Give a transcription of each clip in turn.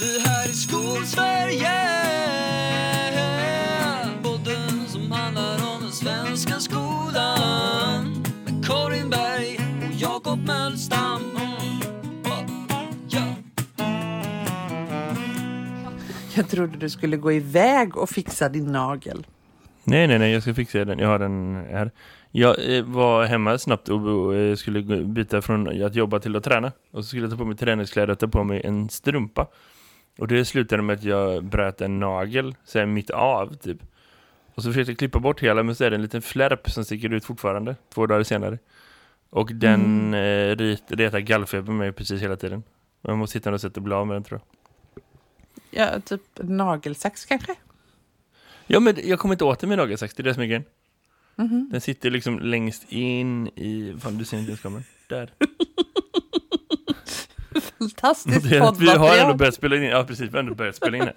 Det här är Skolsverige Podden som handlar om den svenska skolan Med Karin Berg och Jakob Mölstam Ja. Jag trodde du skulle gå iväg och fixa din nagel. Nej, nej, nej, jag ska fixa den. Jag har den här. Jag eh, var hemma snabbt och eh, skulle byta från att jobba till att träna. Och så skulle jag ta på mig träningskläder och ta på mig en strumpa. Och det slutade med att jag bröt en nagel, så här mitt av typ. Och så försökte jag klippa bort hela, men så är det en liten flärp som sticker ut fortfarande, två dagar senare. Och den eh, rit, retar gallfeber mig precis hela tiden. Jag måste hitta något sätt att bli av med den tror jag. Ja, typ nagelsax kanske? Ja, men jag kommer inte åt den med nagelsax, det är det som är grejen. Mhm. Den sitter liksom längst in i... Fan, du ser inte ens kameran. Där. Fantastiskt att vi har ändå poddmaterial. börjat spela in. Ja, precis. Vi har ändå börjat spela in.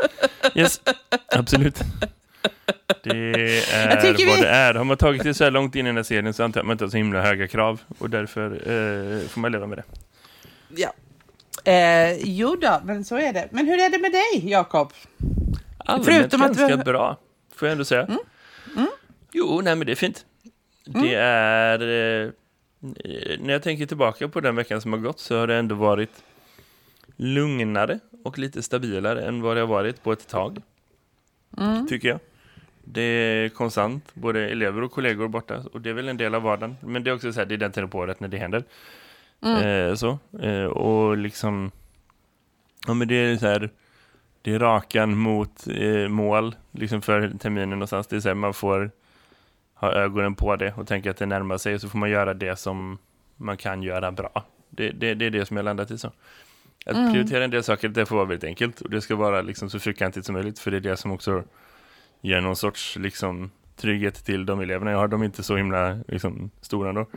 Yes, absolut. Det är vad vi- det är. Har man tagit det så här långt in i den här serien så antar jag att man inte har så himla höga krav. Och därför eh, får man leva med det. Ja. Eh, jo då, men så är det. Men hur är det med dig, Jakob? Allmänt Förutom att ganska vi- bra, får jag ändå säga. Jo, nej men det är fint. Det är... Eh, när jag tänker tillbaka på den veckan som har gått så har det ändå varit lugnare och lite stabilare än vad det har varit på ett tag. Tycker jag. Det är konstant, både elever och kollegor borta. Och det är väl en del av vardagen. Men det är också så här, det är den tiden på året när det händer. Eh, så. Eh, och liksom... Ja men det är så här... Det är rakan mot eh, mål liksom för terminen någonstans. Det är så här, man får ha ögonen på det och tänka att det närmar sig. Så får man göra det som man kan göra bra. Det, det, det är det som jag landat i så. Att prioritera en del saker, det får vara väldigt enkelt. Och det ska vara liksom så fyrkantigt som möjligt. För det är det som också ger någon sorts liksom, trygghet till de eleverna jag har. De är inte så himla liksom, stora då.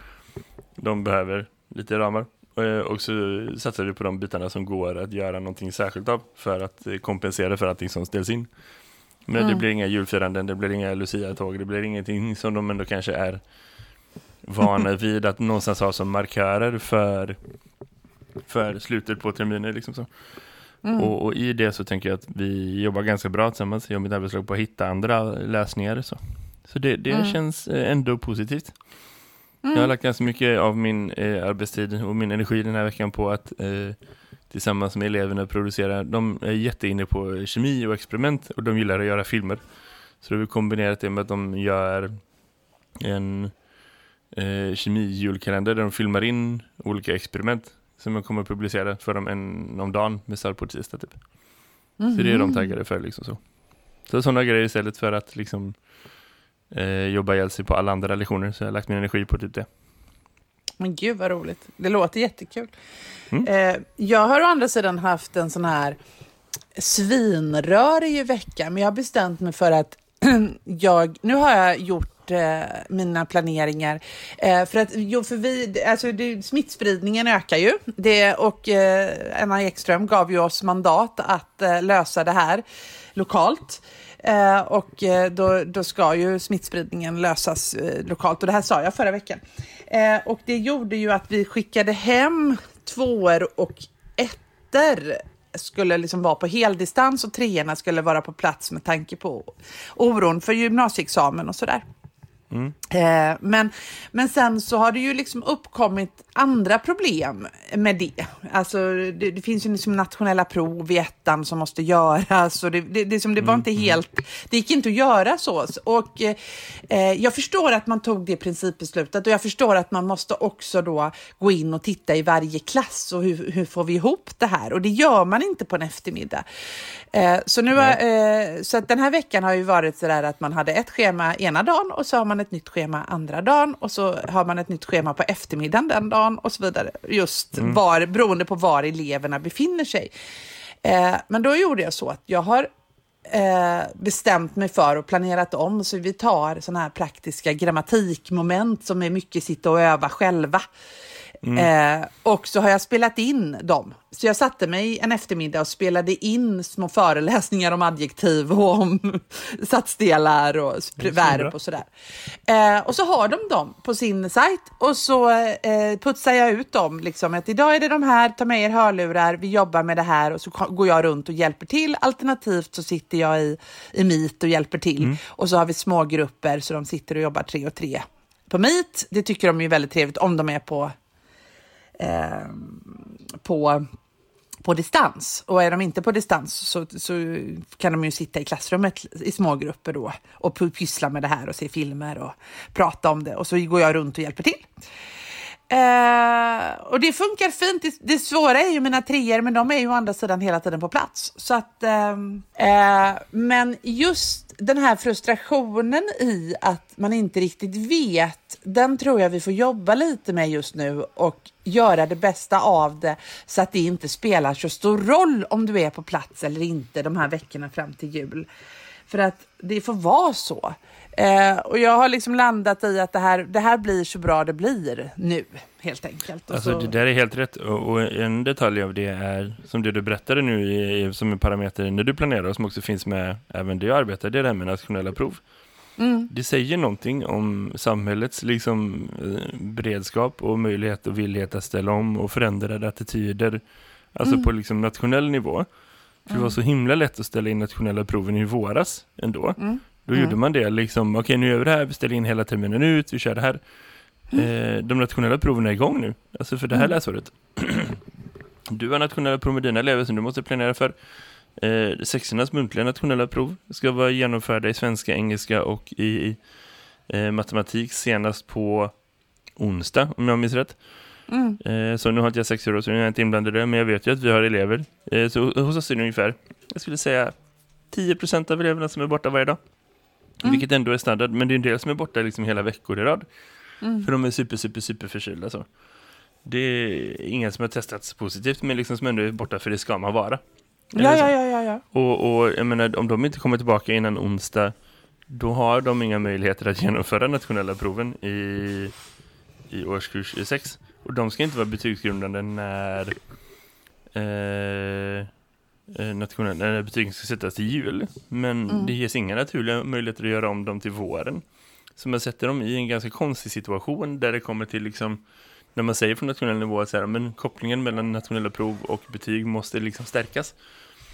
De behöver lite ramar. Eh, Och så satsar vi på de bitarna som går att göra någonting särskilt av för att eh, kompensera för allting som ställs in. Men det blir inga julfiranden, det blir inga Lucia-tåg, det blir ingenting som de ändå kanske är vana vid att någonstans ha som markörer för, för slutet på terminen. Liksom så. Och, och i det så tänker jag att vi jobbar ganska bra tillsammans, jag och mitt arbetslag på att hitta andra lösningar. Så, så det, det känns eh, ändå positivt. Jag har lagt ganska mycket av min eh, arbetstid och min energi den här veckan på att eh, tillsammans med eleverna producera. De är jätteinne på kemi och experiment och de gillar att göra filmer. Så då har vi kombinerat det med att de gör en eh, kemi-julkalender där de filmar in olika experiment som jag kommer att publicera för dem en om dagen med start på tisdag typ. Så det är de taggade för liksom så. Så sådana grejer istället för att liksom eh, jobba ihjäl sig på alla andra lektioner så jag har lagt min energi på typ det. Men gud vad roligt. Det låter jättekul. Mm. Eh, jag har å andra sidan haft en sån här svinrörig vecka, men jag har bestämt mig för att jag, nu har jag gjort eh, mina planeringar. Eh, för att, jo, för vi, alltså det, smittspridningen ökar ju. Det, och eh, Anna Ekström gav ju oss mandat att eh, lösa det här lokalt. Eh, och eh, då, då ska ju smittspridningen lösas eh, lokalt. Och det här sa jag förra veckan. Eh, och det gjorde ju att vi skickade hem tvåor och ettor skulle liksom vara på heldistans och treorna skulle vara på plats med tanke på oron för gymnasieexamen och sådär. Mm. Eh, men, men sen så har det ju liksom uppkommit andra problem med det. Alltså det, det finns ju liksom nationella prov i ettan som måste göras och det, det, det, som det var inte helt, det gick inte att göra så. Och eh, jag förstår att man tog det principbeslutet och jag förstår att man måste också då gå in och titta i varje klass och hur, hur får vi ihop det här? Och det gör man inte på en eftermiddag. Eh, så, nu, eh, så att den här veckan har ju varit så där att man hade ett schema ena dagen och så har man ett nytt schema andra dagen och så har man ett nytt schema på eftermiddagen den dagen och så vidare. Just Mm. var, beroende på var eleverna befinner sig. Eh, men då gjorde jag så att jag har eh, bestämt mig för och planerat om så vi tar sådana här praktiska grammatikmoment som är mycket sitta och öva själva. Eh, och så har jag spelat in dem. Så jag satte mig en eftermiddag och spelade in små föreläsningar om adjektiv och om satsdelar och verb och sådär. Eh, och så har de dem på sin sajt och så eh, putsar jag ut dem. Liksom, att idag är det de här, ta med er hörlurar, vi jobbar med det här och så går jag runt och hjälper till. Alternativt så sitter jag i, i Meet och hjälper till. Mm. Och så har vi små grupper så de sitter och jobbar tre och tre på Meet. Det tycker de är väldigt trevligt om de är på eh, på, på distans. Och är de inte på distans så, så kan de ju sitta i klassrummet i smågrupper då och pyssla med det här och se filmer och prata om det. Och så går jag runt och hjälper till. Uh, och det funkar fint. Det, det svåra är ju mina treor, men de är ju å andra sidan hela tiden på plats. Så att, uh, uh, men just den här frustrationen i att man inte riktigt vet, den tror jag vi får jobba lite med just nu och göra det bästa av det så att det inte spelar så stor roll om du är på plats eller inte de här veckorna fram till jul. För att det får vara så. Eh, och jag har liksom landat i att det här, det här blir så bra det blir nu, helt enkelt. alltså så... det där är helt rätt. Och, och, en detalj av det är, som det du berättade nu i, som en parameter när du planerar och som också finns med även det jag arbetar, det är det här med nationella prov. Mm. Det säger någonting om samhällets liksom, eh, beredskap och möjlighet och villighet att ställa om och förändra attityder. Alltså mm. på liksom nationell nivå. För mm. det var så himla lätt att ställa in nationella proven i våras ändå. Mm. Då mm. gjorde man det liksom, okej okay, nu gör vi det här, vi ställer in hela terminen ut, vi kör det här. Mm. Eh, de nationella proven är igång nu, alltså för det här mm. läsåret. du har nationella prov med dina elever som du måste planera för. Eh, sexornas muntliga nationella prov ska vara genomförda i svenska, engelska och i eh, matematik senast på onsdag, om jag minns rätt. Mm. Eh, så nu har inte jag sex år så nu är jag inte inblandad i det, men jag vet ju att vi har elever. Eh, så hos oss är det ungefär, jag skulle säga 10% av eleverna som är borta varje dag. Mm. Vilket ändå är standard, men det är en del som är borta liksom hela veckor i rad. Mm. För de är super, super, super förkylda så. Det är ingen som har testats positivt, men liksom som ändå är borta för det ska man vara. Ja, ja, ja, ja, ja. Och, och jag menar, om de inte kommer tillbaka innan onsdag, då har de inga möjligheter att genomföra nationella proven i, i årskurs 6. Och de ska inte vara betygsgrundande när eh, Eh, nationella när betygen ska sättas i jul. Men mm. det ges inga naturliga möjligheter att göra om dem till våren. Så man sätter dem i en ganska konstig situation där det kommer till liksom när man säger från nationell nivå att så här, men kopplingen mellan nationella prov och betyg måste liksom stärkas.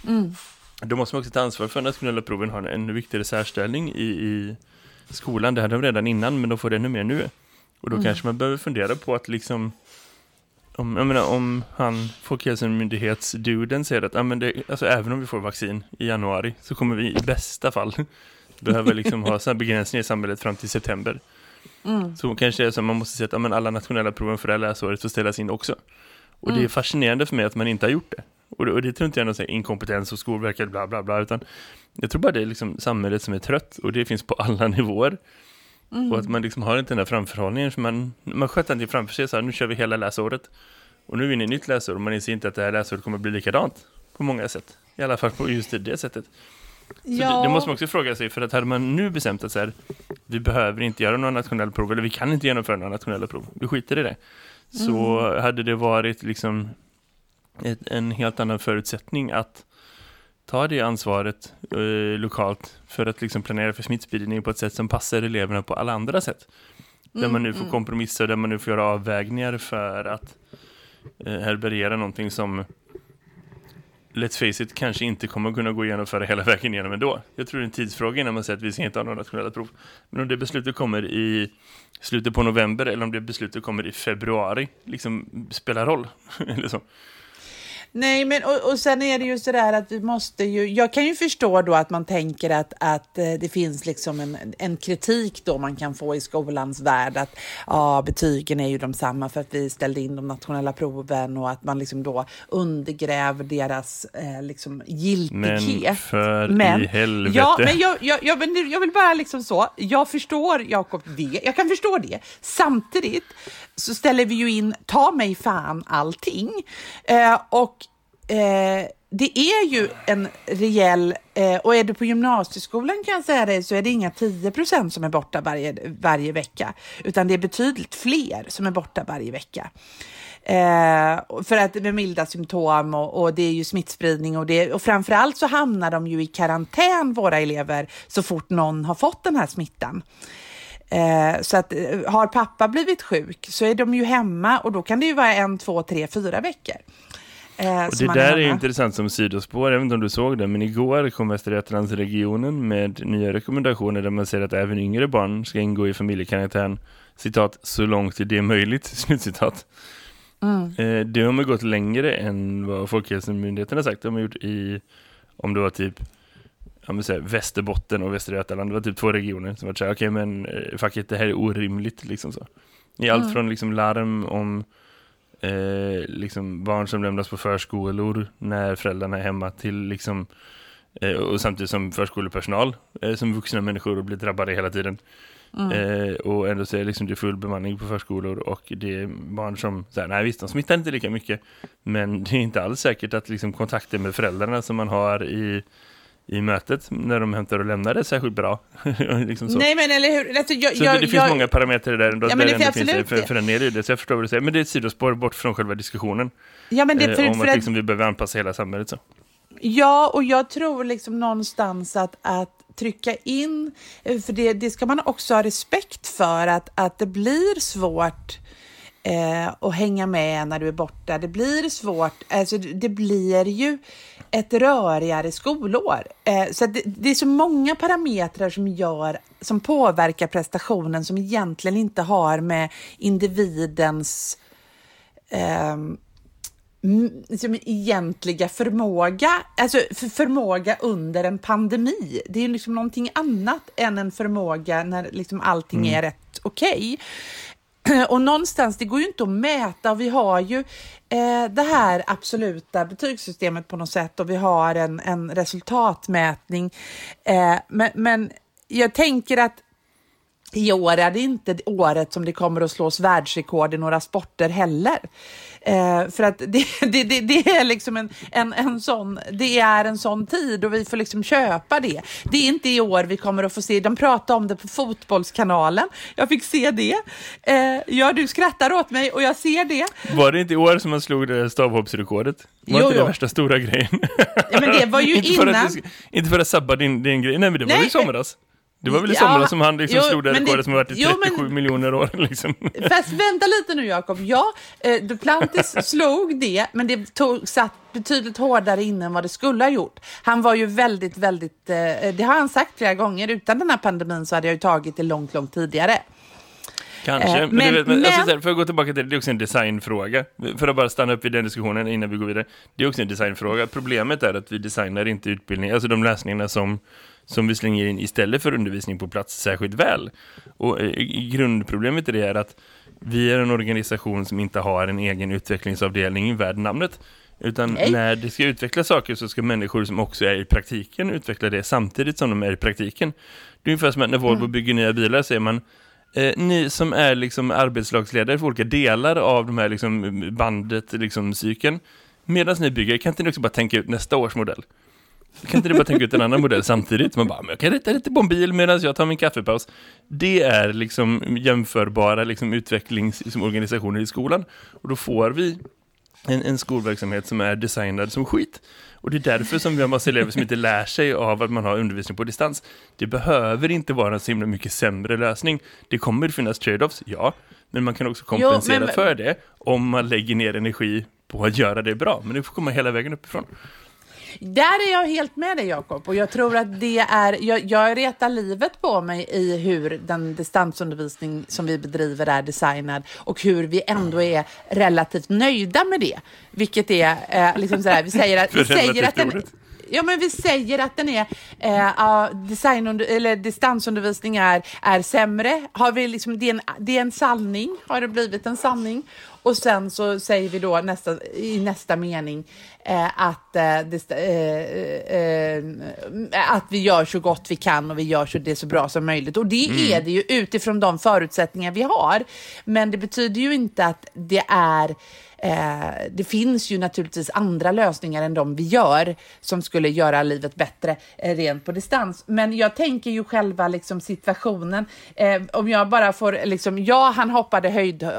Mm. Då måste man också ta ansvar för att nationella proven har en ännu viktigare särställning i, i skolan. Det hade de redan innan men de får det ännu mer nu. Och då mm. kanske man behöver fundera på att liksom om, jag menar, om han, Folkhälsomyndighetsduden säger att ja, men det, alltså, även om vi får vaccin i januari så kommer vi i bästa fall behöva liksom ha sådana begränsningar i samhället fram till september. Mm. Så kanske det är så att man måste säga att ja, men alla nationella proven för det här läsåret får ställas in också. Och mm. det är fascinerande för mig att man inte har gjort det. Och det, och det tror inte jag är någon inkompetens och Skolverket bla bla bla utan jag tror bara det är liksom samhället som är trött och det finns på alla nivåer. Mm. Och att man liksom har inte den här framförhållningen. För man, man sköter inte framför sig så här, nu kör vi hela läsåret. Och nu är vi inne i nytt läsår och man inser inte att det här läsåret kommer bli likadant på många sätt. I alla fall på just det sättet. Ja. Det, det, måste man också fråga sig, för att hade man nu bestämt att så här, vi behöver inte göra några nationella prov, eller vi kan inte genomföra några nationella prov, vi skiter i det. Så mm. hade det varit liksom ett, en helt annan förutsättning att ta det ansvaret eh, lokalt för att liksom planera för smittspridning på ett sätt som passar eleverna på alla andra sätt. Mm, där man nu får mm. kompromissa, där man nu får göra avvägningar för att eh, härbärgera någonting som let's face it, kanske inte kommer kunna gå igenom för hela vägen igenom ändå. Jag tror det är en tidsfråga innan man säger att vi ska inte ha några nationella prov. Men om det beslutet kommer i slutet på november eller om det beslutet kommer i februari, liksom spelar roll. eller så. Nej, men och, och sen är det ju så där att vi måste ju, jag kan ju förstå då att man tänker att, att eh, det finns liksom en, en kritik då man kan få i skolans värld att ja, betygen är ju de samma för att vi ställde in de nationella proven och att man liksom då undergräver deras eh, liksom giltighet. Men för men, i helvete. Ja, men jag, jag, jag, vill, jag vill bara liksom så, jag förstår Jakob det, jag kan förstå det. Samtidigt så ställer vi ju in ta mig fan allting. Eh, och eh, det är ju en rejäl, eh, och är du på gymnasieskolan kan jag säga det, så är det inga 10 procent som är borta varje, varje vecka, utan det är betydligt fler som är borta varje vecka. Eh, för att med milda symptom och, och, det är ju smittspridning och, det, och framförallt så hamnar de ju i karantän, våra elever, så fort någon har fått den här smittan. Eh, så att eh, har pappa blivit sjuk så är de ju hemma och då kan det ju vara en, två, tre, fyra veckor. Eh, och det där är, är intressant som sidospår, jag vet inte om du såg det, men igår kom Västra Götalandsregionen med nya rekommendationer där man säger att även yngre barn ska ingå i familjekarantän, citat, så långt det är möjligt, slutcitat. Mm. Eh, det har man gått längre än vad Folkhälsomyndigheten har sagt. De har gjort i, om det var typ ja, säga, Västerbotten och Västra Götaland. Det var typ två regioner som var så här, okej okay, men eh, fuck it, det här är orimligt liksom så. I allt mm. från liksom larm om eh, liksom barn som lämnas på förskolor när föräldrarna är hemma till liksom eh, och samtidigt som förskolepersonal eh, som vuxna människor och blir drabbade hela tiden. Mm. Eh, och ändå så är liksom det full bemanning på förskolor och det är barn som säger nej visst de smittar inte lika mycket men det är inte alls säkert att liksom kontakten med föräldrarna som man har i i mötet när de hämtar och lämnar det särskilt bra. liksom. Nej, men eller hur? Alltså, jag, så jag, det, det finns jag, många parametrar där, ändå, ja, där det, det finns för, för en del i det, så jag förstår vad du säger. Men det är ett sidospår bort från själva diskussionen. Ja, men det, eh, för, om för att, liksom, vi behöver anpassa hela samhället. Så. Ja, och jag tror liksom någonstans att, att trycka in, eh, för det, det ska man också ha respekt för, att, att det blir svårt eh, att hänga med när du är borta. Det blir svårt, alltså det blir ju ett rörigare skolår. Eh, så det, det, är så många parametrar som gör som påverkar prestationen som egentligen inte har med individens eh, liksom egentliga förmåga, alltså för förmåga under en pandemi. Det är liksom någonting annat än en förmåga när liksom allting mm. är rätt okej. Okay. Och någonstans, det går ju inte att mäta och vi har ju eh, det här absoluta betygssystemet på något sätt och vi har en, en resultatmätning. Eh, men, men jag tänker att i år är det inte året som det kommer att slås världsrekord i några sporter heller. Eh, för att det, det, det, det, är liksom en, en, en sån, det är en sån tid och vi får liksom köpa det. Det är inte i år vi kommer att få se, de pratar om det på Fotbollskanalen. Jag fick se det. Eh, ja, du skrattar åt mig och jag ser det. Var det inte i år som man slog det stavhoppsrekordet? Var jo, inte det värsta stora grejen? Ja, men det var ju inte innan. För att, inte för att sabba din, din grej, nej men det var ju i somras. Det var väl i somras ja, som han liksom jo, slog det rekordet som har varit i 37 jo, men, miljoner år. Liksom. Fast vänta lite nu Jakob. Ja, eh, Duplantis slog det, men det tog, satt betydligt hårdare in än vad det skulle ha gjort. Han var ju väldigt, väldigt, eh, det har han sagt flera gånger, utan den här pandemin så hade jag ju tagit det långt, långt tidigare. Kanske, eh, men, men, vet, men, alltså, för att gå tillbaka till det, det är också en designfråga. För att bara stanna upp i den diskussionen innan vi går vidare. Det är också en designfråga. Problemet är att vi designar inte utbildning, alltså de läsningarna som som vi slänger in istället för undervisning på plats särskilt väl. Och eh, grundproblemet i det är att vi är en organisation som inte har en egen utvecklingsavdelning värd namnet. Utan Nej. när det ska utveckla saker så ska människor som också är i praktiken utveckla det samtidigt som de är i praktiken. Det är ungefär som att när Volvo mm. bygger nya bilar säger man eh, ni som är liksom arbetslagsledare för olika delar av de här liksom bandet, liksom cykeln. Medan ni bygger, kan inte ni också bara tänka ut nästa års modell? Kan inte du bara tänka ut en annan modell samtidigt? Man bara, men jag kan rita lite på en bil medan jag tar min kaffepaus. Det är liksom jämförbara liksom utvecklingsorganisationer i skolan. Och då får vi en, en skolverksamhet som är designad som skit. Och det är därför som vi har massa elever som inte lär sig av att man har undervisning på distans. Det behöver inte vara en så himla mycket sämre lösning. Det kommer finnas trade-offs, ja. Men man kan också kompensera jo, men... för det om man lägger ner energi på att göra det bra. Men det får komma hela vägen uppifrån. Där är jag helt med dig Jakob och jag tror att det är, jag, jag retar livet på mig i hur den distansundervisning som vi bedriver är designad och hur vi ändå är relativt nöjda med det. Vilket är eh, liksom sådär, vi säger att, vi säger att den, Ja, men vi säger att den är eh, design eller distansundervisning är, är sämre. Har vi liksom, det, är en, det är en sanning, har det blivit en sanning. Och sen så säger vi då nästa, i nästa mening eh, att, eh, det, eh, eh, att vi gör så gott vi kan och vi gör så det så bra som möjligt. Och det mm. är det ju utifrån de förutsättningar vi har. Men det betyder ju inte att det är eh, det finns ju naturligtvis andra lösningar än de vi gör som skulle göra livet bättre eh, rent på distans. Men jag tänker ju själva liksom situationen. Eh, om jag bara får, liksom, ja, han hoppade höjd eh,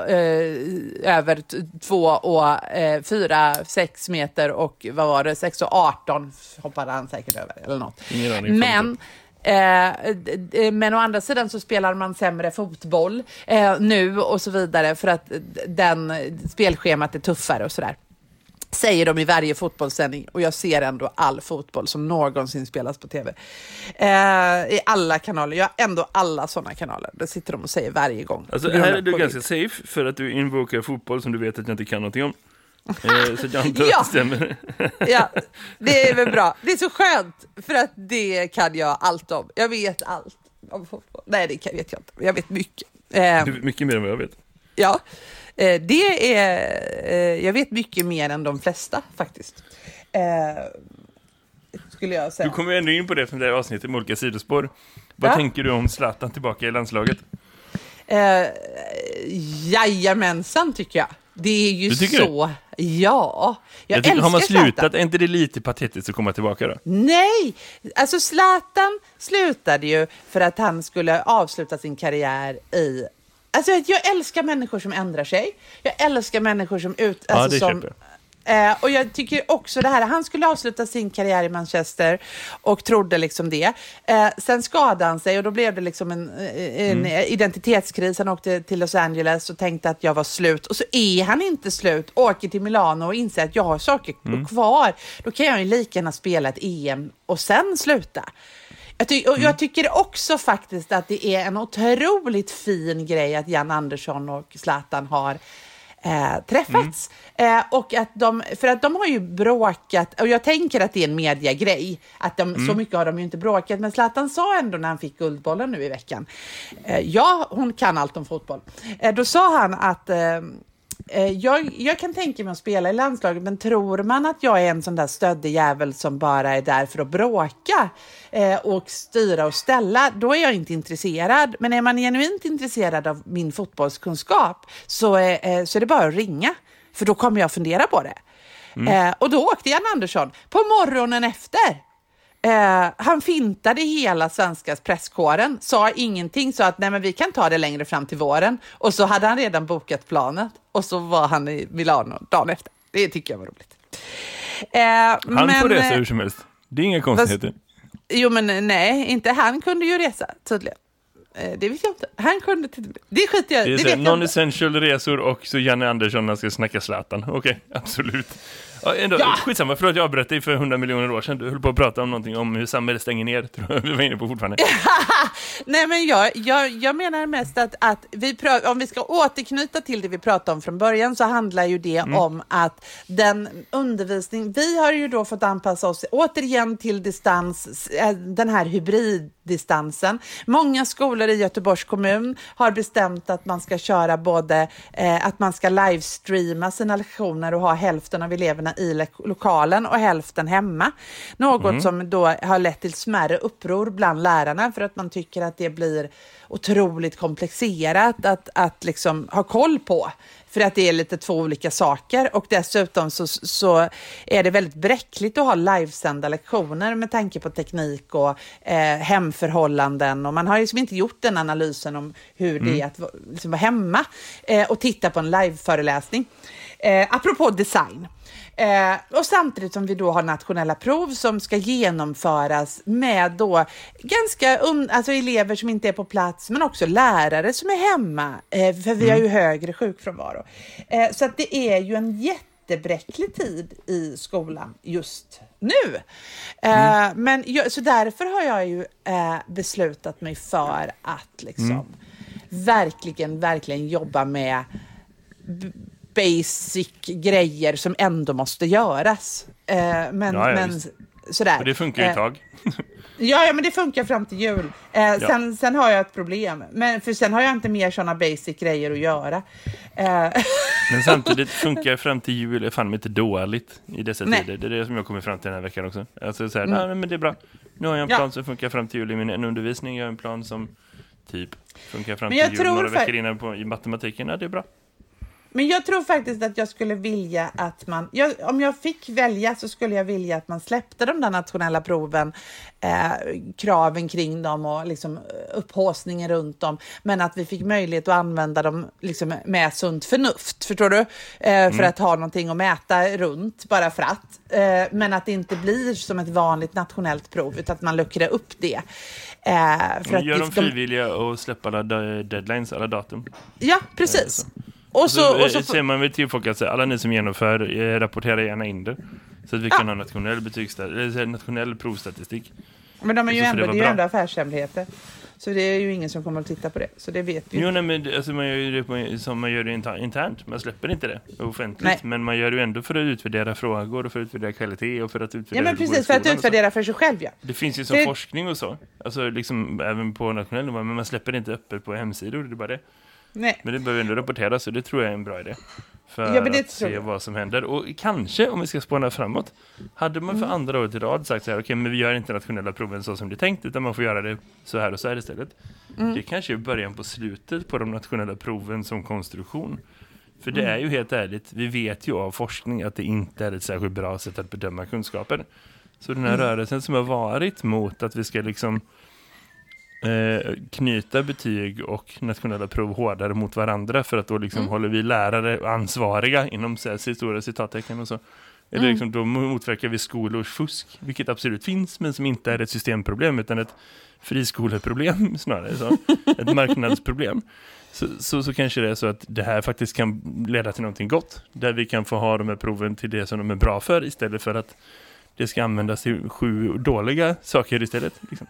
över två och eh, fyra, sex meter och vad var det, sex och 18 hoppade han säkert över eller något. Men Eh, men å andra sidan så spelar man sämre fotboll eh, nu och så vidare för att den spelschemat är tuffare och sådär. Säger de i varje fotbollssändning och jag ser ändå all fotboll som någonsin spelas på tv. Eh, I alla kanaler, jag har ändå alla sådana kanaler. Det sitter de och säger varje gång. Alltså, här är du ganska safe för att du invokar fotboll som du vet att jag inte kan någonting om. Eh, så jag antar Ja. att det stämmer. Ja, det är väl bra. Det är så skönt för att det kan jag allt om. Jag vet allt om fotboll. Nej, det vet jag inte. Jag vet mycket. Du vet mycket mer än vad jag vet. Ja, eh, det är... eh, Jag vet mycket mer än de flesta faktiskt. Skulle jag säga. Du kommer ju ändå in på det från det här avsnittet med olika sidospår. Vad Ja. tänker du om Zlatan tillbaka i landslaget? Eh, jajamensan tycker jag. Det är ju Du så. Ja, jag, Jag tycker, älskar har man Zlatan. slutat, är inte det lite patetiskt att komma tillbaka då? Nej, alltså Zlatan slutade ju för att han skulle avsluta sin karriär i... Alltså jag älskar människor som ändrar sig. Jag älskar människor som ut... Ja, Alltså, det som, köper Eh, och jag tycker också det här, han skulle avsluta sin karriär i Manchester och trodde liksom det. Eh, sen skadade han sig och då blev det liksom en, eh, en identitetskris. Han åkte till Los Angeles och tänkte att jag var slut. Och så är han inte slut, åker till Milano och inser att jag har saker kvar. Då kan jag ju lika gärna spela ett EM och sen sluta. Jag, ty- och jag tycker också faktiskt att det är en otroligt fin grej att Jan Andersson och Zlatan har eh, träffats. Eh, och att de, för att de har ju bråkat, och jag tänker att det är en mediagrej, att de, så mycket har de ju inte bråkat, men Zlatan sa ändå när han fick Guldbollen nu i veckan, eh, ja, hon kan allt om fotboll, eh, då sa han att Eh, Jag, jag kan tänka mig att spela i landslaget, men tror man att jag är en sån där stöddig jävel som bara är där för att bråka eh, och styra och ställa, då är jag inte intresserad. Men är man genuint intresserad av min fotbollskunskap så, eh, eh, så är det bara att ringa, för då kommer jag fundera på det. Eh, och då åkte Jan Andersson på morgonen efter. Eh, han fintade hela svenska presskåren, sa ingenting, sa att nej men vi kan ta det längre fram till våren. Och så hade han redan bokat planet och så var han i Milano dagen efter. Det tycker jag var roligt. Eh, Han men, får resa eh, hur som helst. Det är inga konstigheter. Jo men nej, inte han kunde ju resa tydligen. Eh, det vet jag inte. Han kunde till Det skiter jag inte. non-essential resor och så Janne Andersson när ska snacka Zlatan. Okej, absolut. Ja, ändå, Ja. Skitsamma, förlåt jag avbröt dig för hundra miljoner år sedan. Du höll på att prata om någonting om hur samhället stänger ner, tror jag vi var inne på fortfarande. Nej, men jag, jag, jag menar mest att, att vi om vi ska återknyta till det vi pratade om från början så handlar ju det om att den undervisning, vi har ju då fått anpassa oss återigen till distans, eh, den här hybriddistansen. Många skolor i Göteborgs kommun har bestämt att man ska köra både, eh, att man ska livestreama sina lektioner och ha hälften av eleverna i le- lokalen och hälften hemma. Något som då har lett till smärre uppror bland lärarna för att man tycker att det blir otroligt komplicerat att, att liksom ha koll på. För att det är lite två olika saker och dessutom så, så är det väldigt bräckligt att ha livesända lektioner med tanke på teknik och eh, hemförhållanden och man har liksom inte gjort den analysen om hur det är att liksom vara hemma eh, och titta på en liveföreläsning. Eh, apropå design. Eh, och samtidigt som vi då har nationella prov som ska genomföras med då ganska un- alltså elever som inte är på plats, men också lärare som är hemma, eh, för vi har ju högre sjukfrånvaro. Eh, så att det är ju en jättebräcklig tid i skolan just nu. Eh, men jag, så därför har jag ju eh, beslutat mig för att liksom verkligen, verkligen jobba med basic grejer som ändå måste göras. Men, Ja, ja, men. Sådär. Och det funkar ju Eh, ett tag. Ja, ja, men det funkar fram till jul. Eh, sen, sen har jag ett problem, men för sen har jag inte mer sådana basic grejer att göra. Eh, Men samtidigt funkar fram till jul är fan inte dåligt i dessa Nej. tider. Det är det som jag kommer fram till den här veckan också. Alltså så här, nej men det är bra. Nu har jag en Ja. plan som funkar fram till jul i min undervisning. Jag har en plan som typ funkar fram Men jag till jul några veckor innan på, i matematiken. Ja, det är bra. Men jag tror faktiskt att jag skulle vilja att man, jag, om jag fick välja så skulle jag vilja att man släppte de där nationella proven, eh, kraven kring dem och liksom upphåsningen runt dem, men att vi fick möjlighet att använda dem liksom med sunt förnuft, förstår du? Eh, mm. För att ha någonting att mäta runt, bara för att. Eh, men att det inte blir som ett vanligt nationellt prov, utan att man luckrar upp det. Eh, för att gör de frivilliga och släppa alla deadlines, alla datum? Ja, precis. Och så, och så, ser man väl till folk att alla ni som genomför, eh, rapportera gärna in det. Så att vi kan ha nationell, nationell provstatistik. Men de är ju ändå, det, det är ju ändå affärshemligheter. Så det är ju ingen som kommer att titta på det. Så det vet vi. Jo, nej, men alltså, man gör ju det som man gör det internt. Man släpper inte det offentligt. Nej. Men man gör det ju ändå för att utvärdera frågor och för att utvärdera kvalitet och för att utvärdera... Ja, men precis. För att utvärdera för sig själv, ja. Det finns ju som det... forskning och så. Alltså liksom även på nationell nivå. Men man släpper det inte öppet på hemsidor. Det är bara det. Nej. Men det behöver ändå rapporteras så det tror jag är en bra idé. För ja, att se vad som händer. Och kanske, om vi ska spåna framåt, hade man för mm. andra året i rad sagt så här, okej, okay, men vi gör inte nationella proven så som det är tänkt, utan man får göra det så här och så här istället. Mm. Det kanske är början på slutet på de nationella proven som konstruktion. För det mm. är ju helt ärligt, vi vet ju av forskning att det inte är ett särskilt bra sätt att bedöma kunskaper. Så den här mm. rörelsen som har varit mot att vi ska liksom eh, knyta betyg och nationella prov hårdare mot varandra för att då liksom mm. håller vi lärare ansvariga inom stora citattecken och så. Eller mm. liksom, då motverkar vi skolors fusk, vilket absolut finns men som inte är ett systemproblem utan ett friskoleproblem snarare. Så. Ett marknadsproblem. Så, så, så, kanske det är så att det här faktiskt kan leda till någonting gott. Där vi kan få ha de här proven till det som de är bra för istället för att det ska användas till sju dåliga saker istället. Liksom.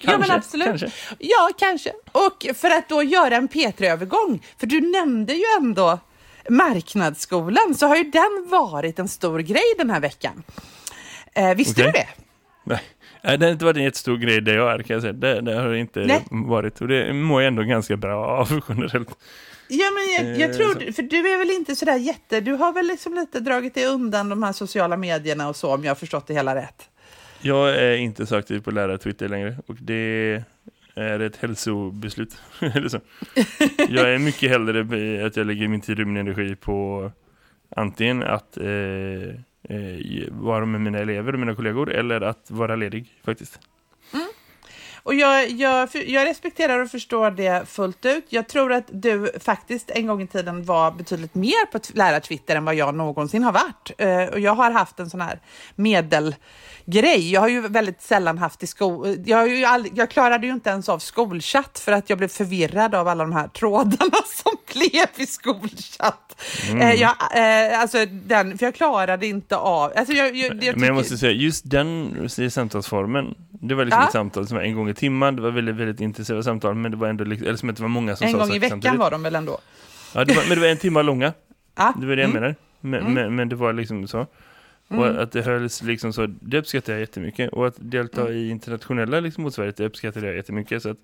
Kanske, ja, men absolut. Kanske. Ja, kanske. Och för att då göra en P3-övergång, för du nämnde ju ändå marknadsskolan, så har ju den varit en stor grej den här veckan. Eh, visste okay. du det? Nej. det har inte varit en jättestor grej där jag är kan jag säga. Det, det har det inte Nej. varit. Och det mår jag ändå ganska bra av generellt. Ja, men jag, jag eh, tror, för du är väl inte sådär jätte, du har väl liksom lite dragit dig undan de här sociala medierna och så om jag har förstått det hela rätt. Jag är inte så aktiv på lärartwitter längre och det är ett hälsobeslut. Eller så. Jag är mycket hellre att jag lägger min tid och min energi på antingen att eh, eh, vara med mina elever och mina kollegor eller att vara ledig faktiskt. Mm. Och jag, jag, jag respekterar och förstår det fullt ut. Jag tror att du faktiskt en gång i tiden var betydligt mer på lärartwitter än vad jag någonsin har varit. Uh, och jag har haft en sån här medel grej. Jag har ju väldigt sällan haft i skol... Jag, jag klarade ju inte ens av skolchatt för att jag blev förvirrad av alla de här trådarna som blev i skolchatt. Mm. Eh, jag, eh, alltså den, för jag klarade inte av... Alltså jag, jag, jag Men jag måste säga, just den samtalsformen, det var liksom ja. ett samtal som var en gång i timmen, det var väldigt, väldigt intensiva samtal, men det var ändå eller som det var många som en sa En gång i veckan samtidigt. var de väl ändå? Ja, det var, men det var en timme långa. Ja. Det var det jag mm. menade. Men, mm. men, men, det var liksom så. Mm. Och att det hölls liksom så, det uppskattar jag jättemycket. Och att delta mm. i internationella liksom, motsvarighet, det uppskattar jag jättemycket. Så att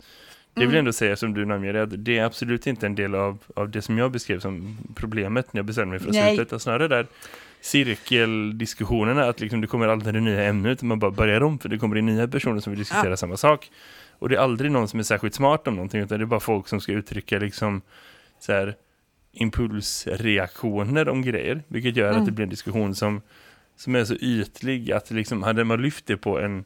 det vill jag mm. ändå säga som du namnger att det är absolut inte en del av, av det som jag beskrev som problemet när jag bestämde mig för att Nej. sluta. Utan snarare där cirkeldiskussionerna, att liksom det kommer aldrig nya ämnen utan man bara börjar om för det kommer in nya personer som vill diskutera ja. samma sak. Och det är aldrig någon som är särskilt smart om någonting utan det är bara folk som ska uttrycka liksom så här impulsreaktioner om grejer. Vilket gör mm. att det blir en diskussion som som är så ytlig att liksom, hade man lyft det på en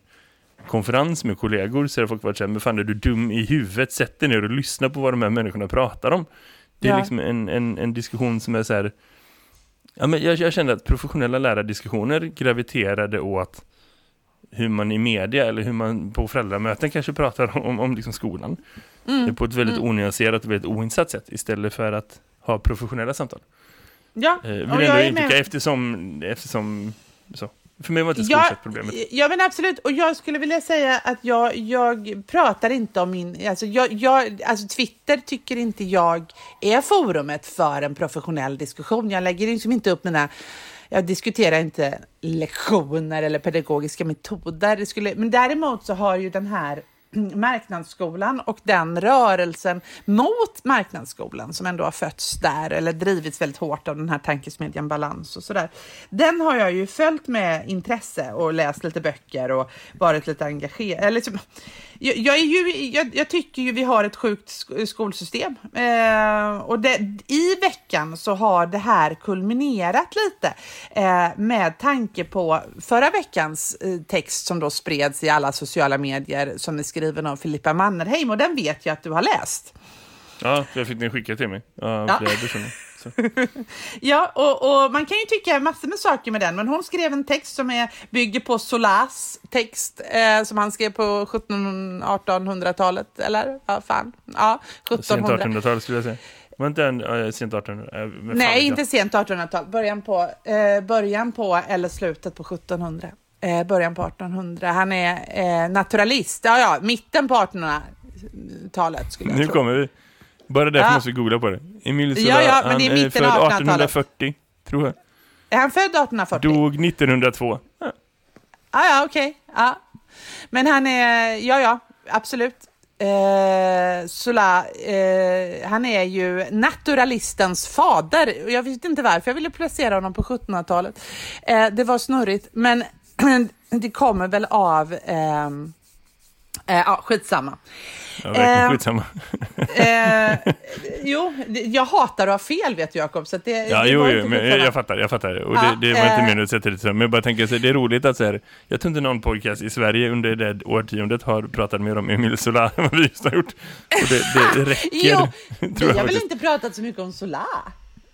konferens med kollegor så hade folk varit så här, men fan är du dum i huvudet? Sätt dig ner och lyssna på vad de här människorna pratar om. Det är ja. liksom en, en, en diskussion som är så här, ja, men jag, jag kände att professionella lärardiskussioner graviterade åt hur man i media eller hur man på föräldramöten kanske pratar om, om liksom skolan. Mm. På ett väldigt mm. onyanserat och väldigt oinsatt sätt istället för att ha professionella samtal. Ja, eh, vill jag ändå inte eftersom, eftersom så. För mig var det inte ja, problemet. Ja, men absolut. Och jag skulle vilja säga att jag, jag pratar inte om min... Alltså, jag, jag, alltså Twitter tycker inte jag är forumet för en professionell diskussion. Jag lägger liksom inte upp mina... Jag diskuterar inte lektioner eller pedagogiska metoder. Det skulle, men däremot så har ju den här marknadsskolan och den rörelsen mot marknadsskolan som ändå har fötts där eller drivits väldigt hårt av den här tankesmedjan Balans och sådär. Den har jag ju följt med intresse och läst lite böcker och varit lite engagerad. Liksom, jag, jag, är ju, jag, jag, tycker ju vi har ett sjukt skolsystem. Eh, och det, i veckan så har det här kulminerat lite eh, med tanke på förra veckans eh, text som då spreds i alla sociala medier som är skriven av Filippa Mannerheim och den vet jag att du har läst. Ja, jag fick den skickad till mig av ja. Personer. ja, och, och, man kan ju tycka massor med saker med den, men hon skrev en text som är, bygger på Solas text eh, som han skrev på 1700-1800-talet, eller? Ja, fan. Ja, 1700. Sent 1800-tal skulle jag säga. Var inte en äh, sent 1800? Äh, Nej, inte sent 1800-tal. Början på, eh, början på, eller slutet på 1700. Eh, början på 1800. Han är eh, naturalist. Ja, ja, mitten på 1800-talet skulle jag nu tro. Nu kommer vi. Bara därför ja. måste vi googla på det. Emil Zola, ja, ja, men det är han är född 1840, tror jag. Är han född 1840? Dog 1902. Ja, ah, ja, okej. Okay. Ja. Men han är, ja, ja, absolut. Eh, Sola, eh, han är ju naturalistens fader. Jag vet inte varför jag ville placera honom på 1700-talet. Eh, det var snurrigt, men det kommer väl av eh, Eh, ja, skitsamma. Ja, verkligen eh, skitsamma. eh, jo, jag hatar att ha fel vet du Jakob. Så det, ja, det jo, jo men jag, fattar, jag fattar. Och ja, det, det, var inte meningen att sätta det så. Men jag bara tänker så det är roligt att så här, jag tror inte någon podcast i Sverige under det årtiondet har pratat mer om Emil Sola än vad vi just har gjort. Och det, det räcker. jo, vi har väl inte pratat så mycket om Sola?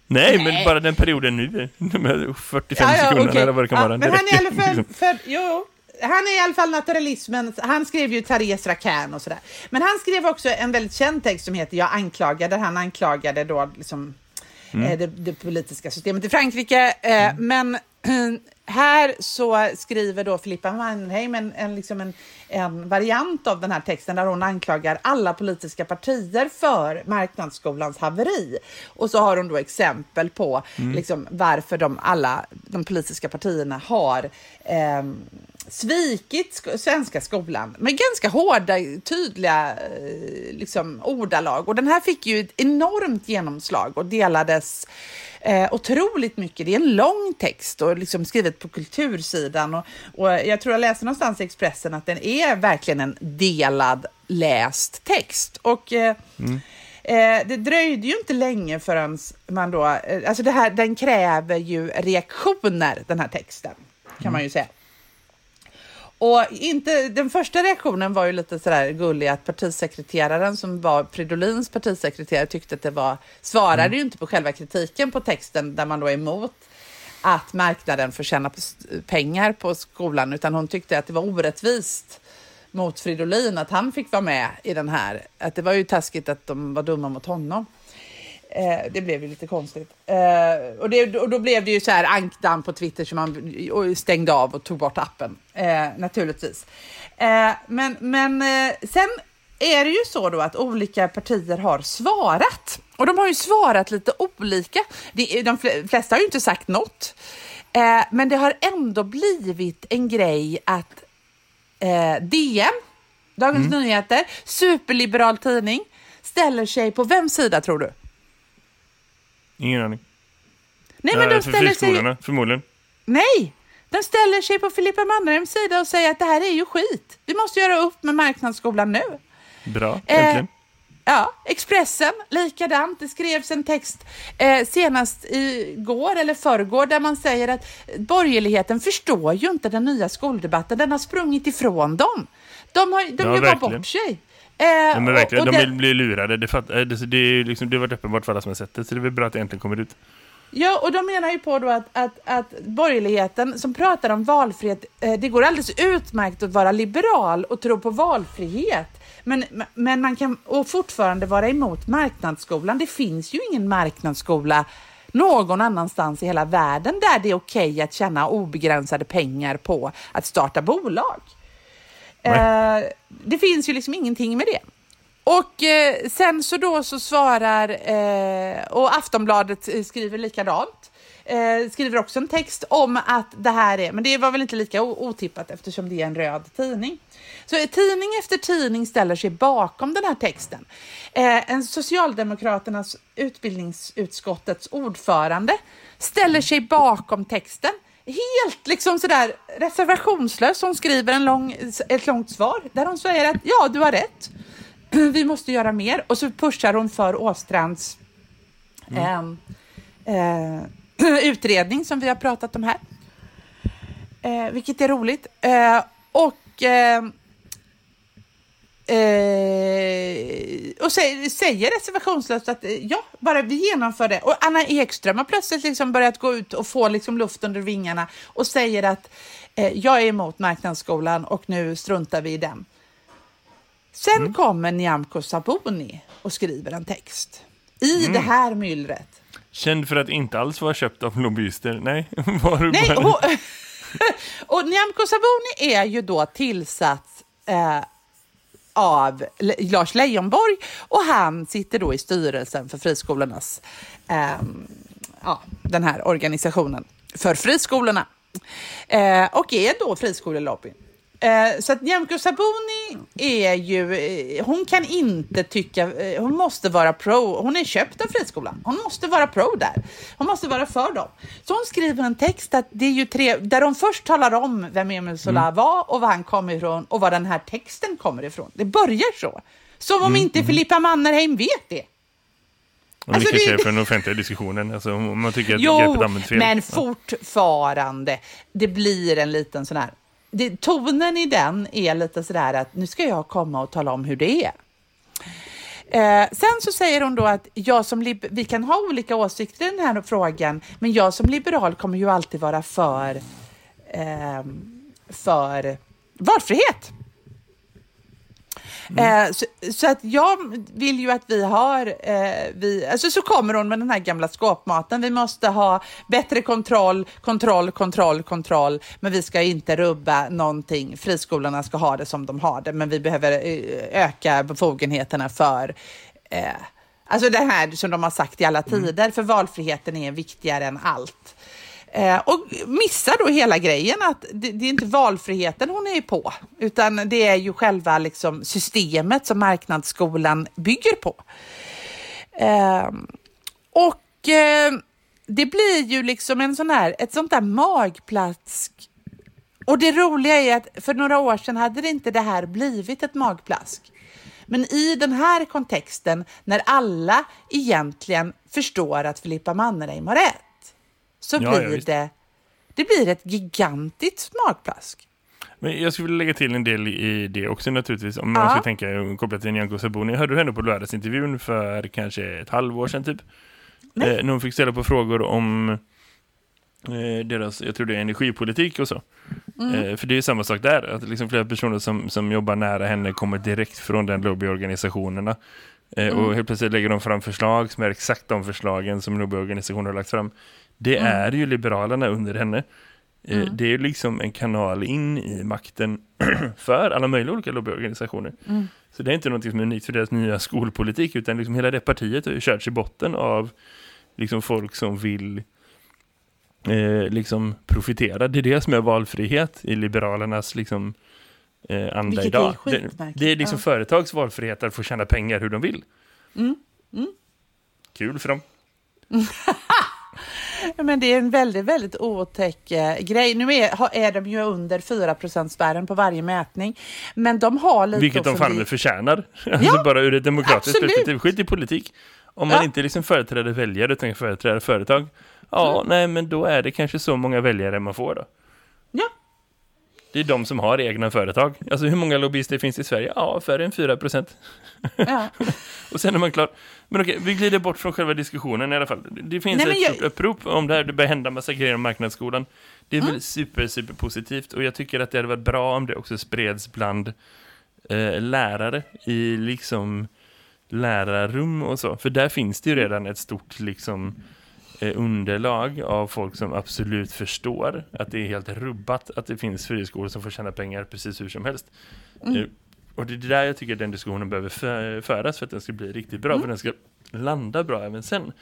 Nej, Nej, men bara den perioden nu, de 45 ja, ja, sekunder okay. eller vad det kan vara. Men han är i alla fall, för, jo, han är i alla fall naturalismen. Han skrev ju Therese Rakan och sådär. Men han skrev också en väldigt känd text som heter Jag anklagar, där han anklagade då liksom mm. eh, det, det, politiska systemet i Frankrike. Eh, mm. Men här så skriver då Filippa Mannheim en, en, liksom en, en, variant av den här texten där hon anklagar alla politiska partier för marknadsskolans haveri. Och så har hon då exempel på mm. liksom, varför de, alla de politiska partierna har eh, svikit sk svenska skolan med ganska hårda, tydliga eh, liksom, ordalag. Och den här fick ju ett enormt genomslag och delades eh, otroligt mycket. Det är en lång text och liksom skrivet på kultursidan. Och, och jag tror jag läste någonstans i Expressen att den är verkligen en delad läst text. Och eh, mm. Eh, det dröjde ju inte länge förrän man då, eh, alltså det här, den kräver ju reaktioner, den här texten, kan mm. man ju säga. Och inte, den första reaktionen var ju lite sådär gullig att partisekreteraren som var Fridolins partisekreterare tyckte att det var, svarade mm. ju inte på själva kritiken på texten där man då är emot att marknaden får tjäna pengar på skolan utan hon tyckte att det var orättvist mot Fridolin att han fick vara med i den här. Att det var ju taskigt att de var dumma mot honom. Eh, det blev ju lite konstigt. Eh, och, det, och då blev det ju så här ankdamm på Twitter som man stängde av och tog bort appen, eh, naturligtvis. Eh, men men eh, sen är det ju så då att olika partier har svarat. Och de har ju svarat lite olika. De, de flesta har ju inte sagt något. Eh, men det har ändå blivit en grej att DN, Dagens mm. Nyheter, superliberal tidning, ställer sig på vems sida tror du? Ingen aning. Nej, men de ställer för sig... förmodligen. Nej, de ställer sig på Filippa Mannerheims sida och säger att det här är ju skit. Vi måste göra upp med marknadsskolan nu. Bra, eh, äntligen. ja, Expressen, likadant. Det skrevs en text eh, senast igår eller förrgår där man säger att borgerligheten förstår ju inte den nya skoldebatten. Den har sprungit ifrån dem. De, har, de ja, jobbar bort sig. Eh, men verkligen, och, och de det... blir lurade. Det, fatt, det, det, är liksom, det har varit uppenbart för alla som har sett det, så det är väl bra att det äntligen kommer ut. Ja, och de menar ju på då att, att, att borgerligheten som pratar om valfrihet, eh, det går alldeles utmärkt att vara liberal och tro på valfrihet. Men, men man kan och fortfarande vara emot marknadsskolan. Det finns ju ingen marknadsskola någon annanstans i hela världen där det är okej okay att tjäna obegränsade pengar på att starta bolag. Eh, det finns ju liksom ingenting med det. Och eh, sen så då så svarar, eh, och Aftonbladet eh, skriver likadant, eh, skriver också en text om att det här är, men det var väl inte lika otippat eftersom det är en röd tidning. Så tidning efter tidning ställer sig bakom den här texten. Eh, en Socialdemokraternas utbildningsutskottets ordförande ställer sig bakom texten helt liksom sådär reservationslöst. Hon skriver en lång, ett långt svar där hon säger att ja, du har rätt. Vi måste göra mer. Och så pushar hon för Åstrands mm. eh, eh, utredning som vi har pratat om här. Eh, vilket är roligt. Eh, och eh, och säger, säger reservationslöst att eh, ja, bara vi genomför det. Och Anna Ekström har plötsligt liksom börjat gå ut och få liksom luft under vingarna och säger att eh, jag är emot marknadsskolan och nu struntar vi i den. Sen mm. kommer Nyamko Sabuni och skriver en text i mm. det här myllret. Känd för att inte alls vara köpt av lobbyister. Nej, var du Nej, och, och Nyamko Sabuni är ju då tillsatt eh, av Lars Leijonborg och han sitter då i styrelsen för friskolornas, eh, ja, den här organisationen för friskolorna eh, och är då friskolelobbyn. Eh, så att Nyamko Sabuni är ju, eh, hon kan inte tycka, eh, hon måste vara pro, hon är köpt av friskolan, hon måste vara pro där, hon måste vara för dem. Så hon skriver en text att det är ju tre, där hon först talar om vem Emil Sola mm. var och var han kommer ifrån och var den här texten kommer ifrån. Det börjar så. Som om mm. inte mm. Filippa Mannerheim vet det. Och alltså, det kanske är för den offentliga diskussionen, alltså, om man tycker att jo, greppet används fel. men fortfarande, det blir en liten sån här det, tonen i den är lite sådär att nu ska jag komma och tala om hur det är. Eh, sen så säger hon då att jag som vi kan ha olika åsikter i den här frågan, men jag som liberal kommer ju alltid vara för, eh, för valfrihet. Mm. Eh, så, så, att jag vill ju att vi har, eh, vi, alltså så kommer hon med den här gamla skåpmaten. Vi måste ha bättre kontroll, kontroll, kontroll, kontroll, men vi ska inte rubba någonting. Friskolorna ska ha det som de har det, men vi behöver eh, öka befogenheterna för eh, Alltså det här som de har sagt i alla mm. tider, mm. för valfriheten är viktigare än allt. Eh, och missar då hela grejen att det, det, är inte valfriheten hon är på, utan det är ju själva liksom systemet som marknadsskolan bygger på. Eh, och eh, det blir ju liksom en sån här, ett sånt där magplask. Och det roliga är att för några år sedan hade det inte det här blivit ett magplask. Men i den här kontexten, när alla egentligen förstår att Filippa Mannerheim har rätt, så ja, blir ja, det, det blir ett gigantiskt magplask. Men jag skulle vilja lägga till en del i det också naturligtvis. Om man ska tänka kopplat till Nyamko Sabuni. Hörde du henne på lördagsintervjun för kanske ett halvår sedan typ? Eh, när hon fick ställa på frågor om eh, deras, jag tror det är energipolitik och så. Mm. Eh, för det är samma sak där. Att liksom flera personer som, som jobbar nära henne kommer direkt från den lobbyorganisationerna. Eh, mm. Och helt plötsligt lägger de fram förslag som är exakt de förslagen som lobbyorganisationer har lagt fram. Det mm. är ju Liberalerna under henne. Eh, mm. Det är liksom en kanal in i makten för alla möjliga olika lobbyorganisationer. Mm. Så det är inte något som är unikt för deras nya skolpolitik utan liksom hela det partiet har ju körts i botten av liksom folk som vill eh, liksom profitera. Det är det som är valfrihet i Liberalernas liksom, eh, anda Vilket idag. Är det, det, är liksom ja. företags valfrihet att få tjäna pengar hur de vill. Mm. Mm. Kul för dem. Men det är en väldigt, väldigt otäck eh, grej. Nu är, är de ju under 4% spärren på varje mätning. Men de har lite... Vilket de fan vi... förtjänar. Ja, alltså bara ur ett demokratiskt perspektiv. Skit i politik. Om man ja. inte liksom företräder väljare utan företräder företag. Ja, mm. nej men då är det kanske så många väljare man får då. Det är de som har egna företag. Alltså hur många lobbyister finns i Sverige? Ja, färre än 4 procent. Ja. och sen är man klar. Men okej, vi glider bort från själva diskussionen i alla fall. Det finns Nej, ett jag... stort upprop om det här. Det börjar hända massa grejer om marknadsskolan. Det är mm. väl super, super positivt. Och jag tycker att det hade varit bra om det också spreds bland eh, lärare i liksom lärarrum och så. För där finns det ju redan ett stort liksom underlag av folk som absolut förstår att det är helt rubbat att det finns friskolor som får tjäna pengar precis hur som helst. Mm. Eh, och det är där jag tycker att den diskussionen behöver föras för att den ska bli riktigt bra, mm. för den ska landa bra även sen.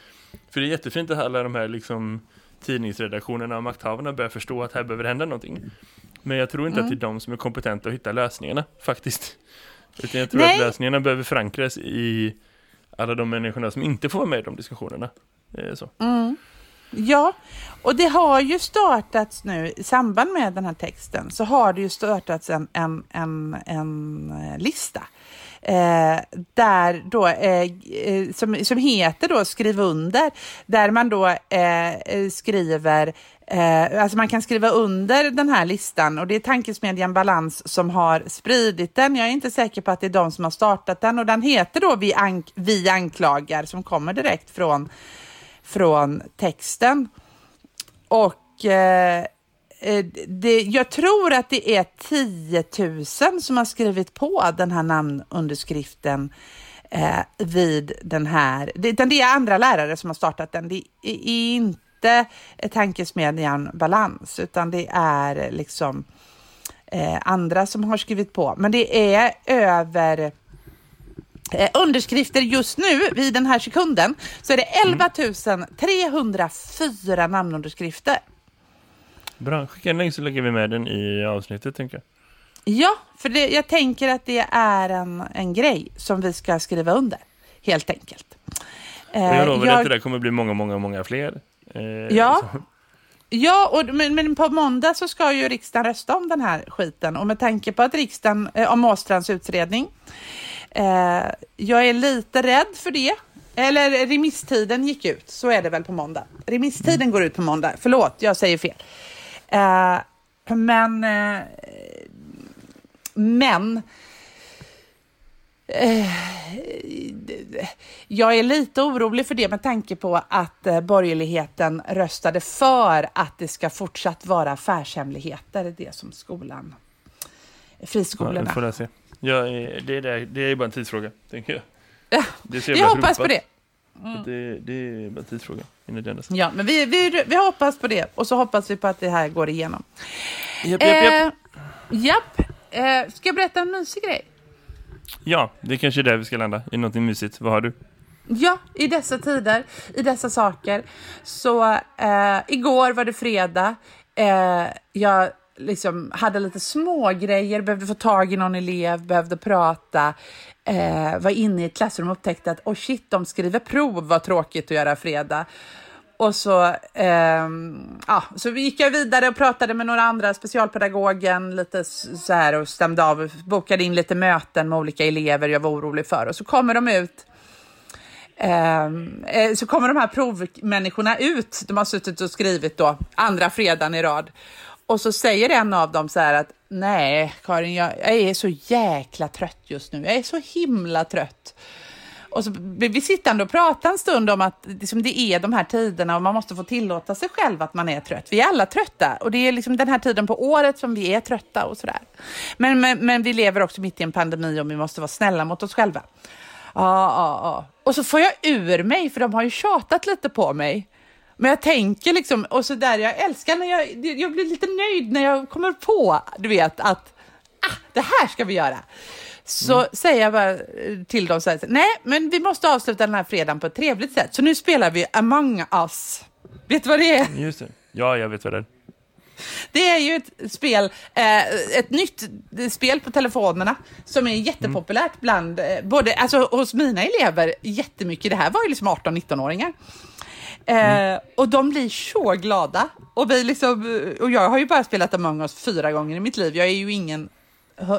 För det är jättefint att alla de här liksom tidningsredaktionerna och makthavarna börjar förstå att här behöver hända någonting. Men jag tror inte mm. att det är de som är kompetenta att hitta lösningarna, faktiskt. Utan jag tror Nej. att lösningarna behöver förankras i alla de människorna som inte får vara med i de diskussionerna. Eh, så. Mm. Ja, och det har ju startats nu i samband med den här texten så har det ju startats en, en, en, en eh, lista eh, där då, eh, eh, som, som heter då Skriv under, där man då eh, eh, skriver Eh, alltså man kan skriva under den här listan och det är Tankesmedjan Balans som har spridit den. Jag är inte säker på att det är de som har startat den och den heter då Vi, ank Vi anklagar som kommer direkt från, från texten. Och eh, eh, det, jag tror att det är 10 000 som har skrivit på den här namnunderskriften eh, vid den här, det, det är andra lärare som har startat den. Det är inte inte tankesmedjan Balans, utan det är liksom eh, andra som har skrivit på. Men det är över eh, underskrifter just nu, vid den här sekunden, så är det 11 304 namnunderskrifter. Bra, skicka en länk så lägger vi med den i avsnittet, tänker jag. Ja, för det, jag tänker att det är en, en grej som vi ska skriva under, helt enkelt. jag lovar jag... att det där kommer bli många, många, många fler. Eh, ja. Ja, och, men, men, på måndag så ska ju riksdagen rösta om den här skiten och med tanke på att riksdagen, eh, om Åstrands utredning, eh, jag är lite rädd för det. Eller remisstiden gick ut, så är det väl på måndag. Remisstiden mm. går ut på måndag, förlåt, jag säger fel. Eh, men, eh, men Eh, jag är lite orolig för det med tanke på att eh, borgerligheten röstade för att det ska fortsatt vara affärshemligheter, det som skolan, friskolorna. Ja. Ja, det, är, det är bara en tidsfråga, tänker jag. Ja, jag hoppas på det. Mm. det. Det är bara en tidsfråga. Ja, men vi, vi, vi hoppas på det och så hoppas vi på att det här går igenom. Japp, japp, japp. Eh, japp. Eh, ska jag berätta en mysig grej? Ja, det är kanske är där vi ska landa. I någonting mysigt. Vad har du? Ja, i dessa tider, i dessa saker. Så eh, igår var det fredag. Eh, jag liksom hade lite små grejer, behövde få tag i någon elev, behövde prata. Eh, var inne i ett klassrum och upptäckte att oh shit, de skriver prov, vad tråkigt att göra fredag. Och så, eh, ja, så gick jag vidare och pratade med några andra, specialpedagogen, lite så här och stämde av, bokade in lite möten med olika elever jag var orolig för. Och så kommer de ut, ehm, eh, så kommer de här provmänniskorna ut, de har suttit och skrivit då, andra fredagen i rad. Och så säger en av dem så här att nej, Karin, jag, jag är så jäkla trött just nu. Jag är så himla trött. Och så blev vi sittande och pratade en stund om att liksom, det är de här tiderna och man måste få tillåta sig själv att man är trött. Vi är alla trötta och det är liksom den här tiden på året som vi är trötta och sådär. Men, men, men vi lever också mitt i en pandemi och vi måste vara snälla mot oss själva. Ja, ja, ja. Och så får jag ur mig, för de har ju tjatat lite på mig. Men jag tänker liksom, och så där, jag älskar när jag, jag blir lite nöjd när jag kommer på, du vet, att ah, det här ska vi göra så mm. säger jag bara till dem så här, nej, men vi måste avsluta den här fredagen på ett trevligt sätt. Så nu spelar vi Among Us. Vet du vad det är? Just det. Ja, jag vet vad det är. Det är ju ett spel, eh, ett nytt spel på telefonerna som är jättepopulärt mm. bland, eh, både, alltså hos mina elever jättemycket. Det här var ju liksom 18-19-åringar. Mm. Eh, och de blir så glada. Och, vi liksom, och jag har ju bara spelat Among us fyra gånger i mitt liv. Jag är ju ingen... Eh,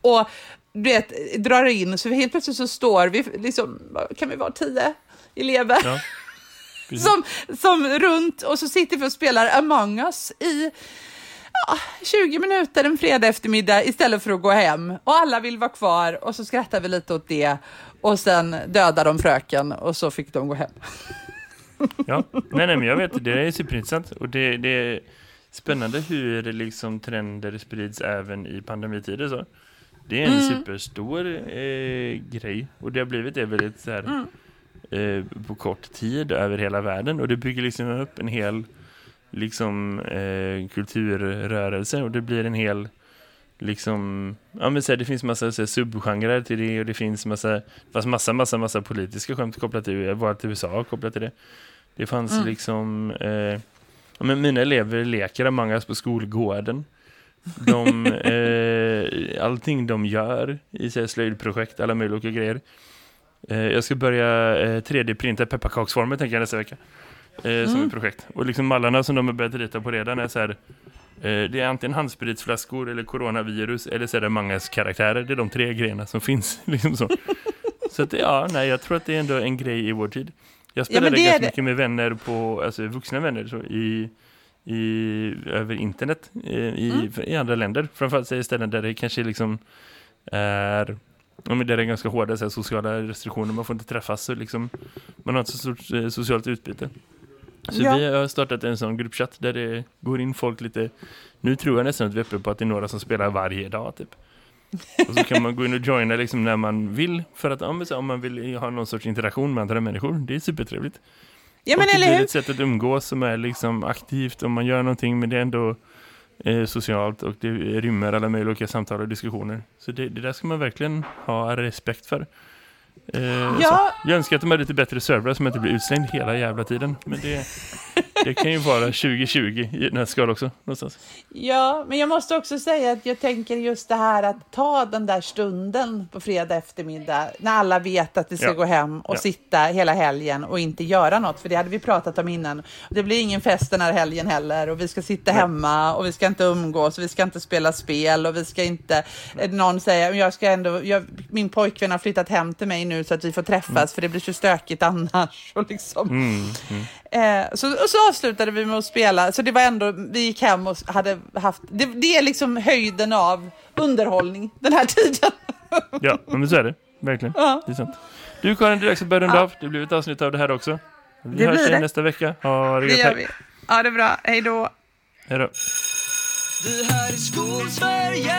och du vet, drar in, så helt plötsligt så står vi, liksom, kan vi vara tio elever? Ja, som, som runt och så sitter vi och spelar Among us i ja, 20 minuter en fredag eftermiddag istället för att gå hem. Och alla vill vara kvar och så skrattar vi lite åt det och sen dödar de fröken och så fick de gå hem. Ja, nej, nej men jag vet, det är superintressant och det, det är spännande hur liksom trender sprids även i pandemitider så. Det är en mm. superstor eh, grej. Och det har blivit det väldigt så här, mm. eh, på kort tid över hela världen. Och det bygger liksom upp en hel liksom eh, kulturrörelse. Och det blir en hel liksom, ja men så här, det finns massa så här, subgenrer till det och det finns massa, fast massa, massa, massa politiska skämt kopplat till, jag var till USA kopplat till det. Det fanns mm. liksom, eh, ja, men mina elever leker Among us på skolgården. De, eh, allting de gör i så slöjdprojekt, alla möjliga grejer. Eh, jag ska börja eh, 3D-printa pepparkaksformer tänker jag nästa vecka. eh, som ett projekt. Och liksom mallarna som de har börjat rita på redan är så här, det är antingen handspritsflaskor eller coronavirus eller så är det Mangas karaktärer. Det är de tre grejerna som finns. Liksom så så att, ja, nej, jag tror att det är ändå en grej i vår tid. Jag spelade är ganska mycket med vänner på, alltså vuxna vänner så, i, i, över internet eh, i, Mm. i andra länder. Framförallt så det ställen där det kanske liksom är Ja, men det är ganska hårda så här, sociala restriktioner. Man får inte träffas och liksom, man har inte så stort eh, socialt utbyte. Så Ja. vi har startat en sån gruppchatt där det går in folk lite... Nu tror jag nästan att vi är uppe på att det är några som spelar varje dag typ. Och så kan man gå in och joina liksom när man vill. För att ja, så, om man vill ha någon sorts interaktion med andra människor. Det är supertrevligt. Ja, men och det blir ett sätt att umgås som är liksom aktivt. Om man gör någonting men det är ändå eh, socialt. Och det rymmer alla möjliga olika samtal och diskussioner. Så det, det där ska man verkligen ha respekt för. Eh, Ja. Jag önskar att de hade lite bättre servrar som inte blir utslängd hela jävla tiden. Men det, det kan ju vara 2020 i den här skalan också. Någonstans. Ja, men jag måste också säga att jag tänker just det här att ta den där stunden på fredag eftermiddag när alla vet att vi ska Ja. gå hem och Ja. sitta hela helgen och inte göra något, för det hade vi pratat om innan. Det blir ingen fest den här helgen heller och vi ska sitta Nej. hemma och vi ska inte umgås och vi ska inte spela spel och vi ska inte, eh, någon säger, jag ska ändå, jag, min pojkvän har flyttat hem till mig nu så att vi får träffas för det blir så stökigt annars. Och liksom. Mm, mm. Eh, så, och så avslutade vi med att spela, så det var ändå, vi gick hem och hade haft, det, det är liksom höjden av underhållning den här tiden. Ja, men så är det. Verkligen. Ja. Det är sant. Du Karin, det är dags att börja runda Ja. av. Det blir ett avsnitt av det här också. Vi Det hörs igen nästa vecka. Ha det Det gör Hej. vi. Ja, det är bra. Hej då. Hej då. Det här är Skolsverige